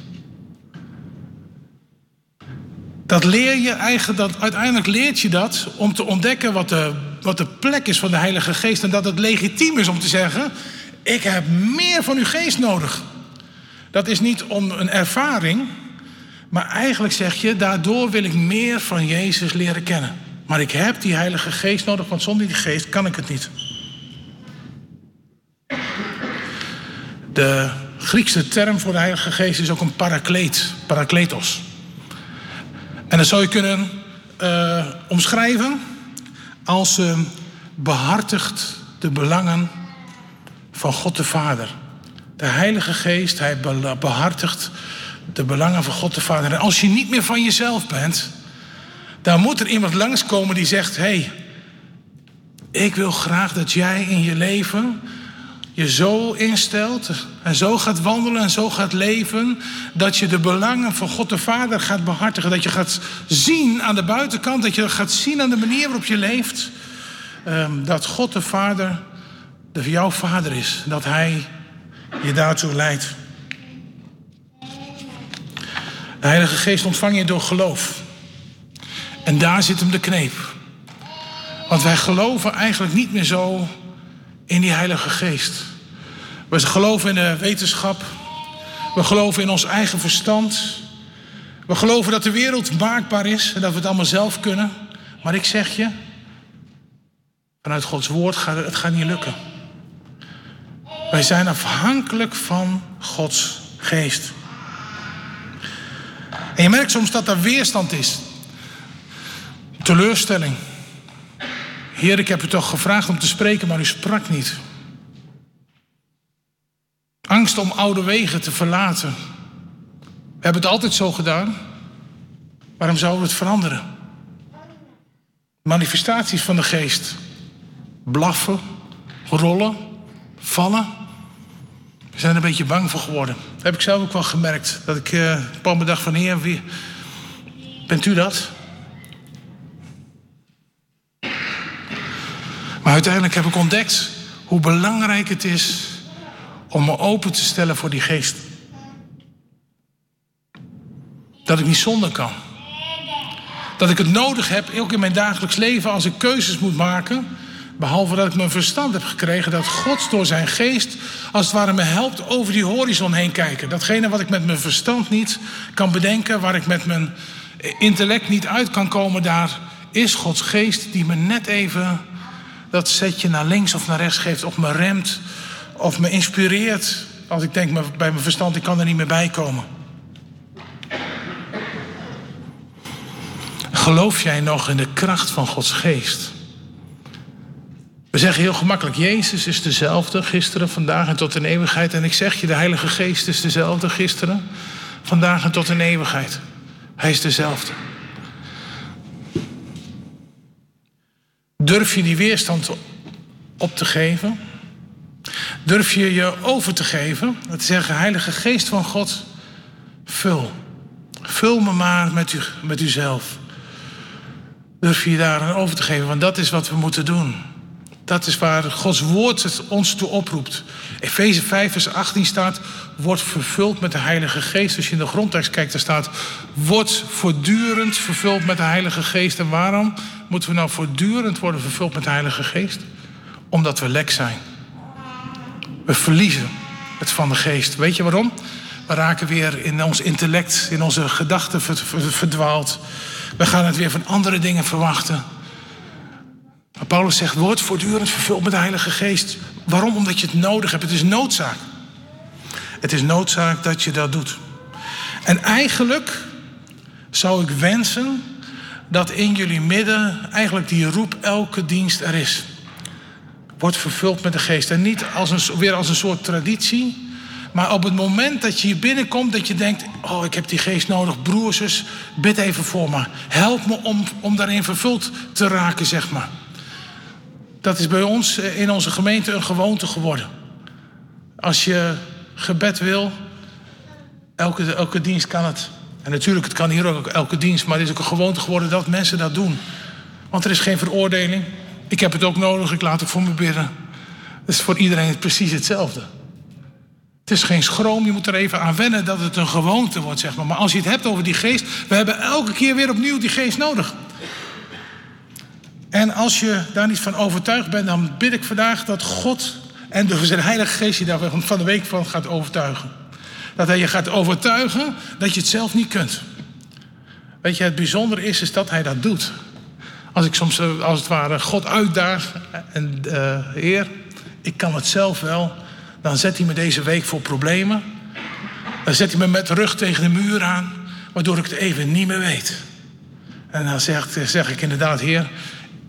Dat leer je eigenlijk, dat, uiteindelijk leert je dat om te ontdekken wat de, wat de plek is van de Heilige Geest. En dat het legitiem is om te zeggen: Ik heb meer van uw geest nodig. Dat is niet om een ervaring, maar eigenlijk zeg je: Daardoor wil ik meer van Jezus leren kennen. Maar ik heb die Heilige Geest nodig, want zonder die Geest kan ik het niet. De Griekse term voor de Heilige Geest is ook een parakleet, parakletos. En dat zou je kunnen uh, omschrijven als uh, behartigt de belangen van God de Vader. De Heilige Geest, hij behartigt de belangen van God de Vader. En als je niet meer van jezelf bent, dan moet er iemand langskomen die zegt: Hé, hey, ik wil graag dat jij in je leven je zo instelt en zo gaat wandelen en zo gaat leven, dat je de belangen van God de Vader gaat behartigen. Dat je gaat zien aan de buitenkant, dat je gaat zien aan de manier waarop je leeft, ehm, dat God de Vader, de jouw Vader is. Dat Hij je daartoe leidt. De Heilige Geest ontvang je door geloof. En daar zit hem de kneep. Want wij geloven eigenlijk niet meer zo in die Heilige Geest. We geloven in de wetenschap. We geloven in ons eigen verstand. We geloven dat de wereld maakbaar is en dat we het allemaal zelf kunnen. Maar ik zeg je, vanuit Gods woord gaat het, het niet lukken. Wij zijn afhankelijk van Gods geest. En je merkt soms dat er weerstand is. Teleurstelling. Heer, ik heb u toch gevraagd om te spreken, maar u sprak niet. Angst om oude wegen te verlaten. We hebben het altijd zo gedaan. Waarom zouden we het veranderen? Manifestaties van de geest. Blaffen, rollen, vallen. We zijn er een beetje bang voor geworden. Dat heb ik zelf ook wel gemerkt. Dat ik uh, op een dag van heer, wie, bent u dat? Maar uiteindelijk heb ik ontdekt hoe belangrijk het is om me open te stellen voor die geest. Dat ik niet zonder kan. Dat ik het nodig heb, ook in mijn dagelijks leven, als ik keuzes moet maken. Behalve dat ik mijn verstand heb gekregen dat God door zijn geest als het ware me helpt over die horizon heen kijken. Datgene wat ik met mijn verstand niet kan bedenken, waar ik met mijn intellect niet uit kan komen, daar is Gods geest die me net even dat zetje naar links of naar rechts geeft, of me remt, of me inspireert. Als ik denk bij mijn verstand, ik kan er niet meer bij komen. Geloof jij nog in de kracht van Gods geest? We zeggen heel gemakkelijk, Jezus is dezelfde gisteren, vandaag en tot in eeuwigheid. En ik zeg je, de Heilige Geest is dezelfde gisteren, vandaag en tot in eeuwigheid. Hij is dezelfde. Durf je die weerstand op te geven? Durf je je over te geven? Dat te zeggen, Heilige Geest van God, vul. Vul me maar met, u, met uzelf. Durf je je daar aan over te geven, want dat is wat we moeten doen. Dat is waar Gods woord ons toe oproept. Efeze 5, vers 18 staat: Wordt vervuld met de Heilige Geest. Als je in de grondtekst kijkt, daar staat: Wordt voortdurend vervuld met de Heilige Geest. En waarom moeten we nou voortdurend worden vervuld met de Heilige Geest? Omdat we lek zijn. We verliezen het van de Geest. Weet je waarom? We raken weer in ons intellect, in onze gedachten verdwaald. We gaan het weer van andere dingen verwachten. Maar Paulus zegt, word voortdurend vervuld met de Heilige Geest. Waarom? Omdat je het nodig hebt. Het is noodzaak. Het is noodzaak dat je dat doet. En eigenlijk zou ik wensen dat in jullie midden eigenlijk die roep elke dienst er is. Word vervuld met de geest. En niet als een, weer als een soort traditie. Maar op het moment dat je hier binnenkomt, dat je denkt: Oh, ik heb die geest nodig. Broers, bid even voor me. Help me om, om daarin vervuld te raken, zeg maar. Dat is bij ons eh, in onze gemeente een gewoonte geworden. Als je gebed wil, elke, elke dienst kan het. En natuurlijk, het kan hier ook elke dienst, maar het is ook een gewoonte geworden dat mensen dat doen. Want er is geen veroordeling. Ik heb het ook nodig, ik laat het voor me bidden. Het is voor iedereen precies hetzelfde. Het is geen schroom, je moet er even aan wennen dat het een gewoonte wordt, zeg maar. Maar als je het hebt over die geest, we hebben elke keer weer opnieuw die geest nodig. En als je daar niet van overtuigd bent, dan bid ik vandaag dat God en door zijn Heilige Geest je daar van de week van gaat overtuigen. Dat hij je gaat overtuigen dat je het zelf niet kunt. Weet je, het bijzondere is, is dat hij dat doet. Als ik soms eh, als het ware God uitdaag en uh, Heer, ik kan het zelf wel, dan zet hij me deze week voor problemen. Dan zet hij me met de rug tegen de muur aan, waardoor ik het even niet meer weet. En dan zeg ik inderdaad, Heer,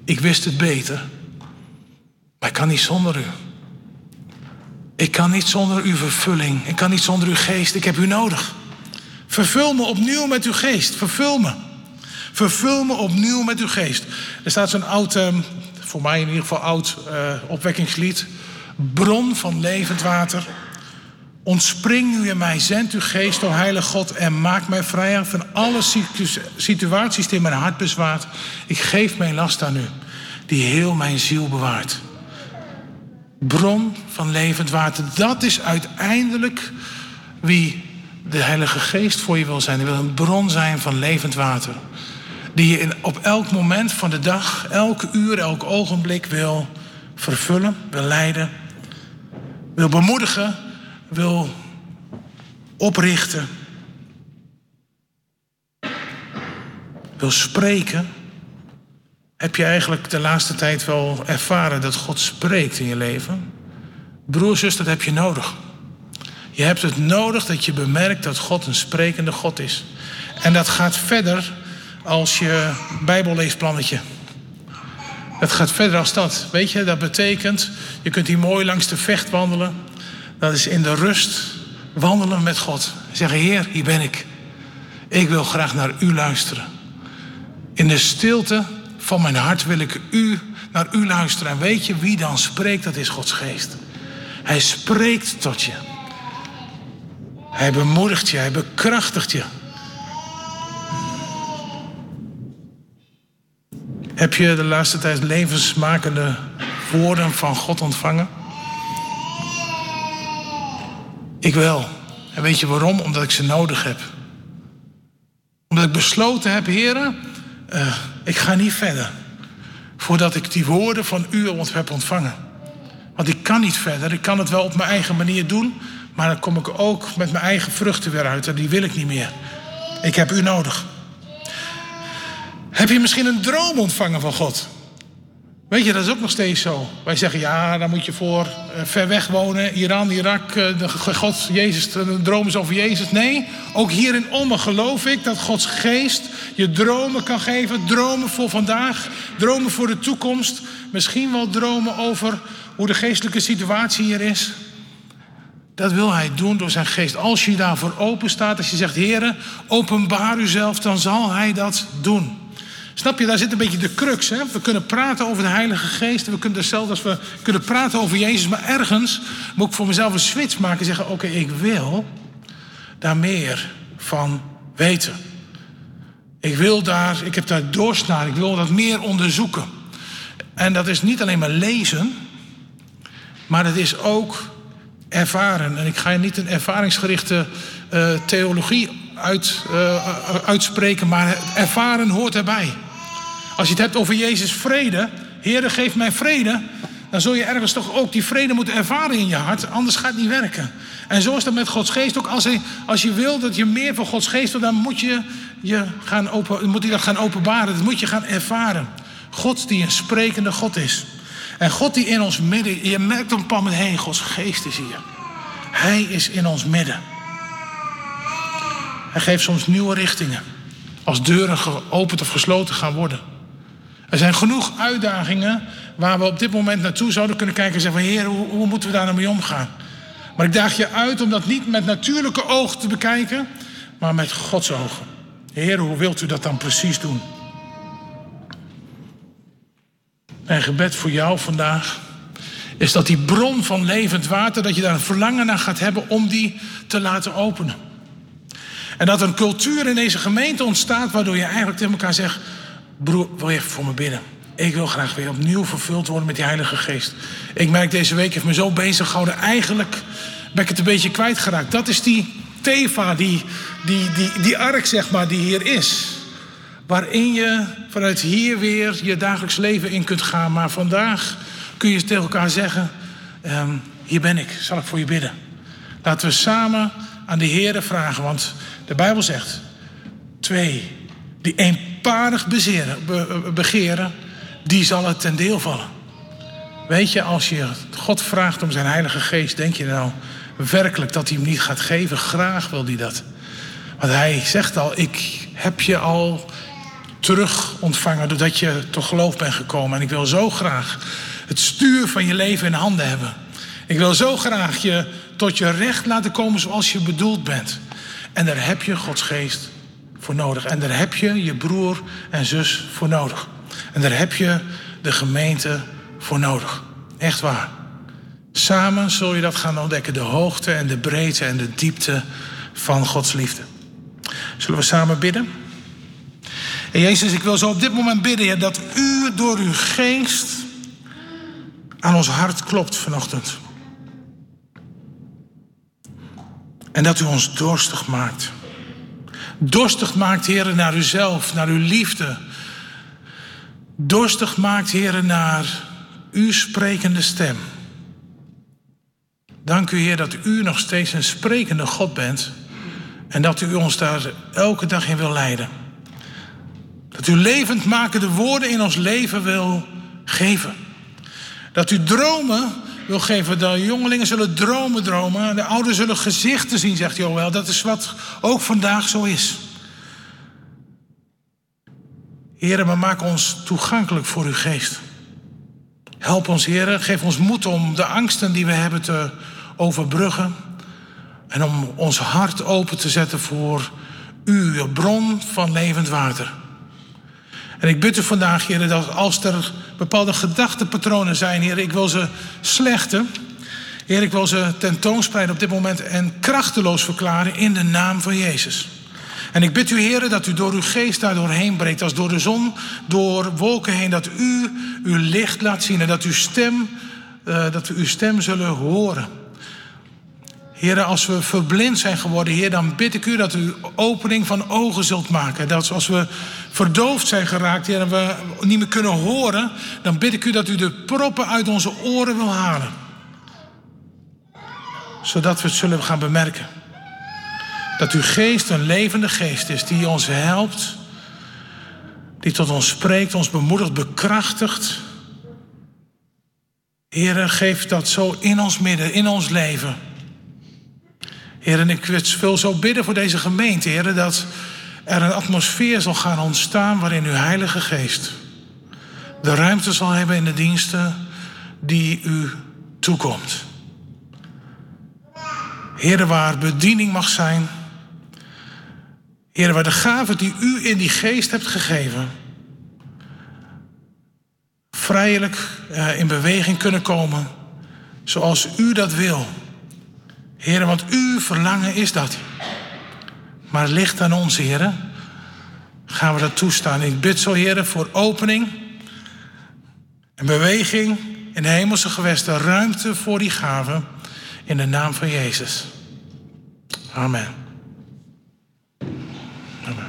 ik wist het beter, maar ik kan niet zonder u. Ik kan niet zonder uw vervulling. Ik kan niet zonder uw geest. Ik heb u nodig. Vervul me opnieuw met uw geest. Vervul me. Vervul me opnieuw met uw geest. Er staat zo'n oud, ehm, voor mij in ieder geval oud uh, opwekkingslied. Bron van levend water. Ontspring nu in mij, zend uw geest, o heilige God, en maak mij vrij van alle situaties die mijn hart bezwaart. Ik geef mijn last aan u. die heel mijn ziel bewaart. Bron van levend water. Dat is uiteindelijk wie de Heilige Geest voor je wil zijn. Hij wil een bron zijn van levend water. Die je in, op elk moment van de dag, elk uur, elk ogenblik wil vervullen, wil leiden, wil bemoedigen, wil oprichten, wil spreken. Heb je eigenlijk de laatste tijd wel ervaren dat God spreekt in je leven? Broer, zus, dat heb je nodig. Je hebt het nodig dat je bemerkt dat God een sprekende God is. En dat gaat verder als je Bijbelleesplannetje. Dat gaat verder als dat. Weet je, dat betekent, je kunt hier mooi langs de vecht wandelen. Dat is in de rust wandelen met God. Zeggen, Heer, hier ben ik. Ik wil graag naar u luisteren. In de stilte van mijn hart wil ik u, naar u luisteren. En weet je wie dan spreekt? Dat is Gods geest. Hij spreekt tot je. Hij bemoedigt je, hij bekrachtigt je. Heb je de laatste tijd levensmakende woorden van God ontvangen? Ik wel. En weet je waarom? Omdat ik ze nodig heb. Omdat ik besloten heb, heren, uh, ik ga niet verder. Voordat ik die woorden van u heb ontvangen. Want ik kan niet verder. Ik kan het wel op mijn eigen manier doen. Maar dan kom ik ook met mijn eigen vruchten weer uit. En die wil ik niet meer. Ik heb u nodig. Heb je misschien een droom ontvangen van God? Weet je, dat is ook nog steeds zo. Wij zeggen, ja, dan moet je voor uh, ver weg wonen. Iran, Irak, uh, de God, Jezus, de droom is over Jezus. Nee, ook hier in geloof ik dat Gods geest je dromen kan geven. Dromen voor vandaag, dromen voor de toekomst. Misschien wel dromen over hoe de geestelijke situatie hier is. Dat wil hij doen door zijn geest. Als je daarvoor open staat, als je zegt, Heer, openbaar uzelf, dan zal hij dat doen. Snap je, daar zit een beetje de crux. Hè? We kunnen praten over de Heilige Geest. We kunnen hetzelfde als we kunnen praten over Jezus. Maar ergens moet ik voor mezelf een switch maken en zeggen: Oké, ik wil daar meer van weten. Ik wil daar, ik heb daar doorstaan. Ik wil dat meer onderzoeken. En dat is niet alleen maar lezen, maar het is ook ervaren. En ik ga je niet een ervaringsgerichte uh, theologie uit, uh, uitspreken, maar ervaren hoort erbij. Als je het hebt over Jezus vrede, Heere geef mij vrede, dan zul je ergens toch ook die vrede moeten ervaren in je hart, anders gaat het niet werken. En zo is dat met Gods geest ook. Als, je, als je wil dat je meer van Gods geest wil, dan moet je, je gaan open, moet je dat gaan openbaren. Dat moet je gaan ervaren. God die een sprekende God is. En God die in ons midden, je merkt op een bepaald moment, heen, Gods geest is hier. Hij is in ons midden. Hij geeft soms nieuwe richtingen. Als deuren geopend of gesloten gaan worden. Er zijn genoeg uitdagingen waar we op dit moment naartoe zouden kunnen kijken en zeggen: Heer, hoe, hoe moeten we daar nou mee omgaan? Maar ik daag je uit om dat niet met natuurlijke ogen te bekijken, maar met Gods ogen. Heer, hoe wilt u dat dan precies doen? Mijn gebed voor jou vandaag is dat die bron van levend water, dat je daar een verlangen naar gaat hebben om die te laten openen. En dat een cultuur in deze gemeente ontstaat waardoor je eigenlijk tegen elkaar zegt: Broer, wil je even voor me bidden? Ik wil graag weer opnieuw vervuld worden met die Heilige Geest. Ik merk deze week heeft me zo bezig gehouden. Eigenlijk ben ik het een beetje kwijtgeraakt. Dat is die Teva, die, die, die, die ark zeg maar, die hier is. Waarin je vanuit hier weer je dagelijks leven in kunt gaan. Maar vandaag kun je tegen elkaar zeggen: um, Hier ben ik, zal ik voor je bidden. Laten we samen aan de Heer vragen. Want de Bijbel zegt: twee die eenparig bezeren, begeren, die zal het ten deel vallen. Weet je, als je God vraagt om zijn Heilige Geest, denk je nou werkelijk dat hij hem niet gaat geven? Graag wil hij dat. Want hij zegt al: Ik heb je al terug ontvangen doordat je tot geloof bent gekomen. En ik wil zo graag het stuur van je leven in handen hebben. Ik wil zo graag je tot je recht laten komen zoals je bedoeld bent. En daar heb je Gods geest voor nodig. En daar heb je je broer en zus voor nodig. En daar heb je de gemeente voor nodig. Echt waar. Samen zul je dat gaan ontdekken. De hoogte en de breedte en de diepte van Gods liefde. Zullen we samen bidden? En Jezus, ik wil zo op dit moment bidden, dat u door uw geest aan ons hart klopt vanochtend. En dat u ons dorstig maakt. Dorstig maakt, Heer, naar uzelf, naar uw liefde. Dorstig maakt, Heer, naar uw sprekende stem. Dank u, Heer, dat u nog steeds een sprekende God bent. En dat u ons daar elke dag in wil leiden. Dat u levend makende woorden in ons leven wil geven. Dat u dromen wil geven. De jongelingen zullen dromen dromen. De ouderen zullen gezichten zien, zegt Joël. Dat is wat ook vandaag zo is. Heren, maar maak ons toegankelijk voor uw geest. Help ons, heren. Geef ons moed om de angsten die we hebben te overbruggen. En om ons hart open te zetten voor uw bron van levend water. En ik bid u vandaag, heren, dat als er bepaalde gedachtepatronen zijn, heren, ik wil ze slechten. Heer, ik wil ze tentoonspreiden op dit moment en krachteloos verklaren in de naam van Jezus. En ik bid u, heren, dat u door uw geest daar doorheen breekt, als door de zon, door wolken heen, dat u uw licht laat zien en dat, uw stem, uh, dat we uw stem zullen horen. Heer, als we verblind zijn geworden, Heer, dan bid ik u dat u opening van ogen zult maken. Dat als we verdoofd zijn geraakt, Heer, en we niet meer kunnen horen, dan bid ik u dat u de proppen uit onze oren wil halen. Zodat we het zullen gaan bemerken. Dat uw geest een levende geest is die ons helpt, die tot ons spreekt, ons bemoedigt, bekrachtigt. Heer, geef dat zo in ons midden, in ons leven. Heer, en ik wil zo bidden voor deze gemeente, Heer, dat er een atmosfeer zal gaan ontstaan waarin uw Heilige Geest de ruimte zal hebben in de diensten die u toekomt. Heer, waar bediening mag zijn. Heer, waar de gaven die u in die geest hebt gegeven, vrijelijk eh, in beweging kunnen komen, zoals u dat wil. Heer, want uw verlangen is dat. Maar ligt aan ons, Heer. Gaan we dat toestaan? Ik bid zo, Heer, voor opening en beweging in de hemelse gewesten. Ruimte voor die gaven in de naam van Jezus. Amen.